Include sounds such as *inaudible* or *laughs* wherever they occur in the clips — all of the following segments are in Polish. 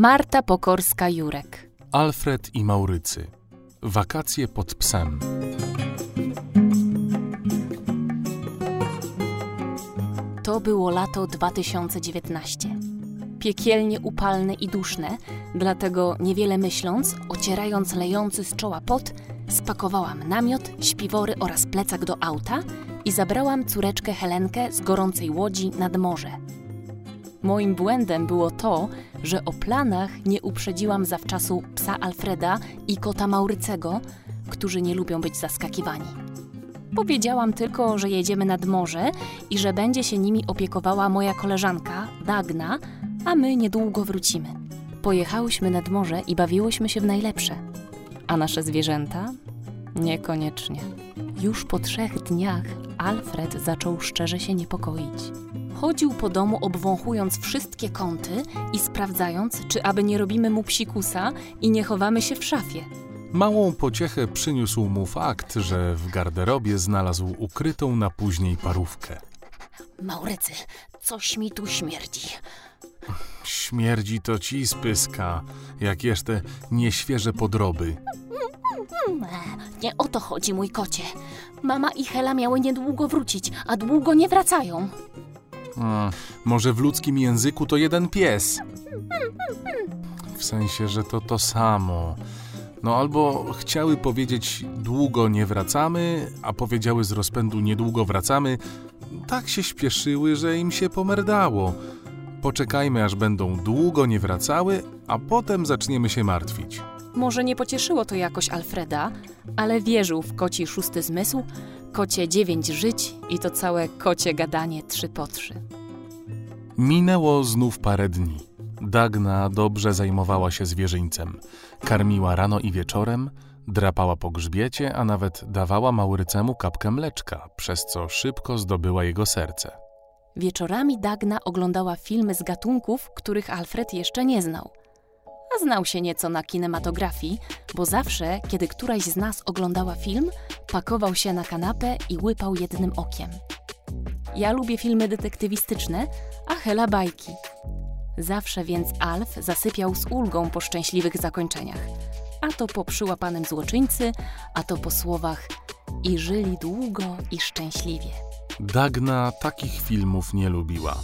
Marta Pokorska-Jurek. Alfred i Maurycy. Wakacje pod psem. To było lato 2019. Piekielnie upalne i duszne, dlatego niewiele myśląc, ocierając lejący z czoła pot, spakowałam namiot, śpiwory oraz plecak do auta i zabrałam córeczkę Helenkę z gorącej łodzi nad morze. Moim błędem było to, że o planach nie uprzedziłam zawczasu psa Alfreda i kota Maurycego, którzy nie lubią być zaskakiwani. Powiedziałam tylko, że jedziemy nad morze i że będzie się nimi opiekowała moja koleżanka, Dagna, a my niedługo wrócimy. Pojechałyśmy nad morze i bawiłyśmy się w najlepsze. A nasze zwierzęta? Niekoniecznie. Już po trzech dniach Alfred zaczął szczerze się niepokoić. Chodził po domu obwąchując wszystkie kąty i sprawdzając, czy aby nie robimy mu psikusa i nie chowamy się w szafie. Małą pociechę przyniósł mu fakt, że w garderobie znalazł ukrytą na później parówkę. Maurycy, coś mi tu śmierdzi. Śmierdzi to ci spyska, jak jeszcze nieświeże podroby. Nie o to chodzi, mój kocie. Mama i Hela miały niedługo wrócić, a długo nie wracają. A, może w ludzkim języku to jeden pies. W sensie, że to to samo. No albo chciały powiedzieć długo nie wracamy, a powiedziały z rozpędu niedługo wracamy. Tak się śpieszyły, że im się pomerdało. Poczekajmy, aż będą długo nie wracały, a potem zaczniemy się martwić. Może nie pocieszyło to jakoś Alfreda, ale wierzył w koci szósty zmysł, kocie dziewięć żyć i to całe kocie gadanie trzy po trzy. Minęło znów parę dni. Dagna dobrze zajmowała się zwierzyńcem. Karmiła rano i wieczorem, drapała po grzbiecie, a nawet dawała Maurycemu kapkę mleczka, przez co szybko zdobyła jego serce. Wieczorami Dagna oglądała filmy z gatunków, których Alfred jeszcze nie znał. A znał się nieco na kinematografii, bo zawsze, kiedy któraś z nas oglądała film, pakował się na kanapę i łypał jednym okiem. Ja lubię filmy detektywistyczne, a Hela bajki. Zawsze więc Alf zasypiał z ulgą po szczęśliwych zakończeniach. A to po przyłapanym złoczyńcy, a to po słowach i żyli długo i szczęśliwie. Dagna takich filmów nie lubiła.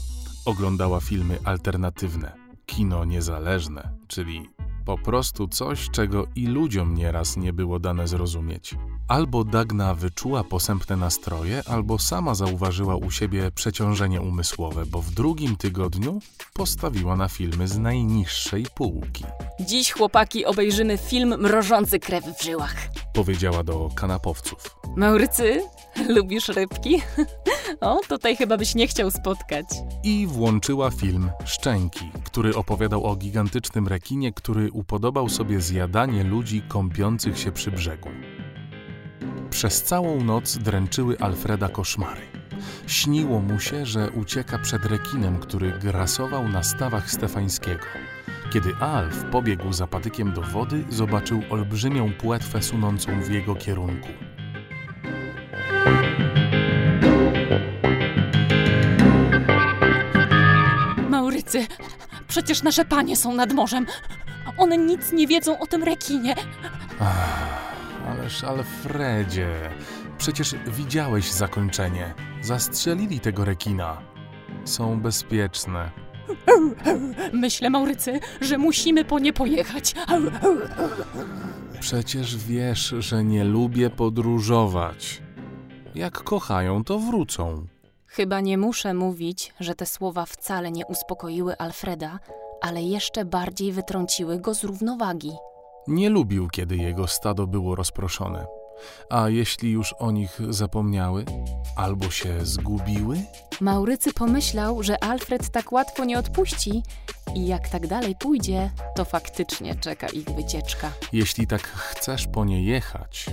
Oglądała filmy alternatywne, kino niezależne, czyli po prostu coś, czego i ludziom nieraz nie było dane zrozumieć. Albo Dagna wyczuła posępne nastroje, albo sama zauważyła u siebie przeciążenie umysłowe, bo w drugim tygodniu postawiła na filmy z najniższej półki. Dziś, chłopaki, obejrzymy film mrożący krew w żyłach. Powiedziała do kanapowców. Maurycy, *laughs* lubisz rybki? *laughs* O, tutaj chyba byś nie chciał spotkać. I włączyła film Szczęki, który opowiadał o gigantycznym rekinie, który upodobał sobie zjadanie ludzi kąpiących się przy brzegu. Przez całą noc dręczyły Alfreda koszmary. Śniło mu się, że ucieka przed rekinem, który grasował na stawach Stefańskiego. Kiedy Alf pobiegł za patykiem do wody, zobaczył olbrzymią płetwę sunącą w jego kierunku. Przecież nasze panie są nad morzem. One nic nie wiedzą o tym rekinie. Ależ Alfredzie, przecież widziałeś zakończenie. Zastrzelili tego rekina. Są bezpieczne. Myślę, Maurycy, że musimy po nie pojechać. Przecież wiesz, że nie lubię podróżować. Jak kochają, to wrócą. Chyba nie muszę mówić, że te słowa wcale nie uspokoiły Alfreda, ale jeszcze bardziej wytrąciły go z równowagi. Nie lubił, kiedy jego stado było rozproszone. A jeśli już o nich zapomniały, albo się zgubiły? Maurycy pomyślał, że Alfred tak łatwo nie odpuści i jak tak dalej pójdzie, to faktycznie czeka ich wycieczka. Jeśli tak chcesz po nie jechać,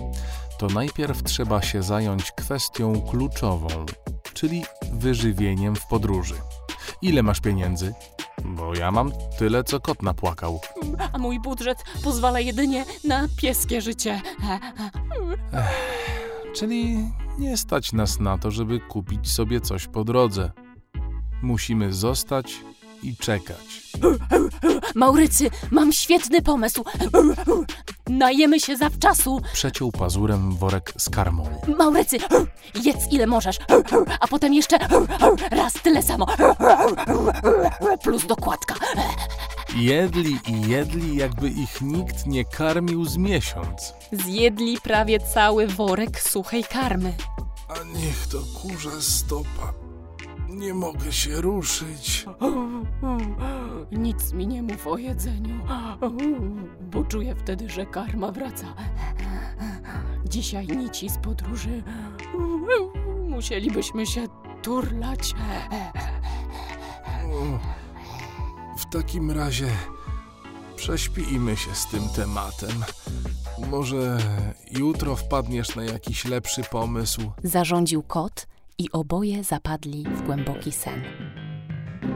to najpierw trzeba się zająć kwestią kluczową, czyli wyżywieniem w podróży. Ile masz pieniędzy? Bo ja mam tyle, co kot napłakał. A mój budżet pozwala jedynie na pieskie życie. Czyli nie stać nas na to, żeby kupić sobie coś po drodze. Musimy zostać i czekać. Maurycy, mam świetny pomysł. Najemy się zawczasu. Przeciął pazurem worek z karmą. Maurycy, jedz ile możesz, a potem jeszcze raz tyle samo. Plus dokładka. Jedli i jedli, jakby ich nikt nie karmił z miesiąc. Zjedli prawie cały worek suchej karmy. A niech to kurza stopa. Nie mogę się ruszyć. Nic mi nie mów o jedzeniu, bo czuję wtedy, że karma wraca. Dzisiaj nici z podróży. Musielibyśmy się turlać. W takim razie prześpijmy się z tym tematem. Może jutro wpadniesz na jakiś lepszy pomysł. Zarządził kot i oboje zapadli w głęboki sen.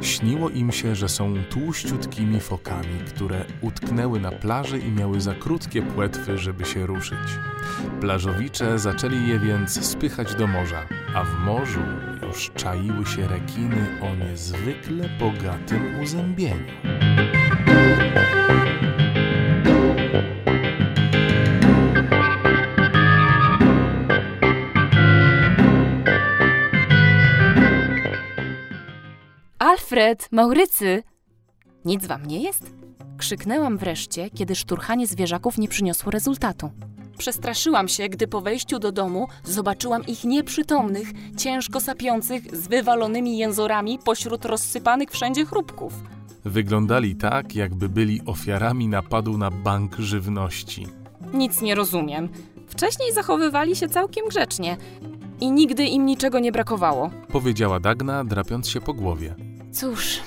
Śniło im się, że są tłuściutkimi fokami, które utknęły na plaży i miały za krótkie płetwy, żeby się ruszyć. Plażowicze zaczęli je więc spychać do morza, a w morzu już czaiły się rekiny o niezwykle bogatym uzębieniu. Alfred, Maurycy! Nic wam nie jest? Krzyknęłam wreszcie, kiedy szturchanie zwierzaków nie przyniosło rezultatu. Przestraszyłam się, gdy po wejściu do domu zobaczyłam ich nieprzytomnych, ciężko sapiących, z wywalonymi jęzorami pośród rozsypanych wszędzie chrupków. Wyglądali tak, jakby byli ofiarami napadu na bank żywności. Nic nie rozumiem. Wcześniej zachowywali się całkiem grzecznie i nigdy im niczego nie brakowało. Powiedziała Dagna, drapiąc się po głowie. Cóż,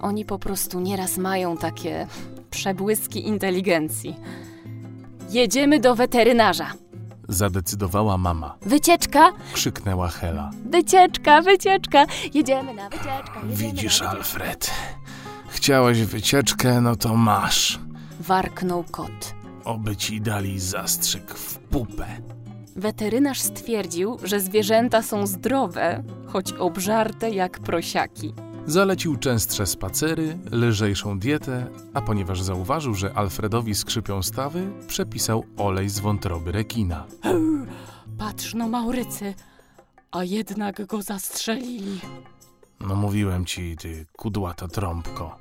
oni po prostu nieraz mają takie przebłyski inteligencji. Jedziemy do weterynarza. Zadecydowała mama. Wycieczka, Krzyknęła Hela. wycieczka, wycieczka. Jedziemy na wycieczkę. jedziemy Widzisz, na wycieczkę. Alfred. Chciałeś wycieczkę, no to masz. Warknął kot. Oby ci dali zastrzyk w pupę. Weterynarz stwierdził, że zwierzęta są zdrowe, choć obżarte jak prosiaki. Zalecił częstsze spacery, lżejszą dietę, a ponieważ zauważył, że Alfredowi skrzypią stawy, przepisał olej z wątroby rekina. Patrz no, Maurycy, a jednak go zastrzelili. No mówiłem ci, ty kudłata trąbko.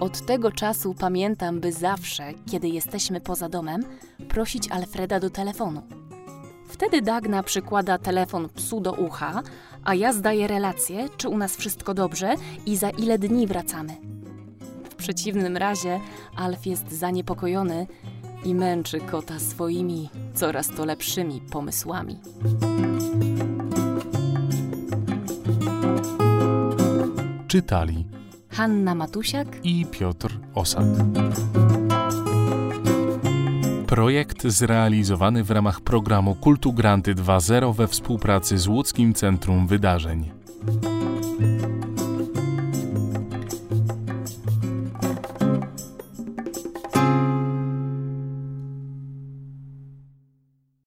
Od tego czasu pamiętam, by zawsze, kiedy jesteśmy poza domem, prosić Alfreda do telefonu. Wtedy Dagna przykłada telefon psu do ucha, a ja zdaję relację, czy u nas wszystko dobrze i za ile dni wracamy. W przeciwnym razie Alf jest zaniepokojony i męczy kota swoimi coraz to lepszymi pomysłami. Czytali Hanna Matusiak i Piotr Osad. Projekt zrealizowany w ramach programu Kultu Granty 2.0 we współpracy z Łódzkim Centrum Wydarzeń.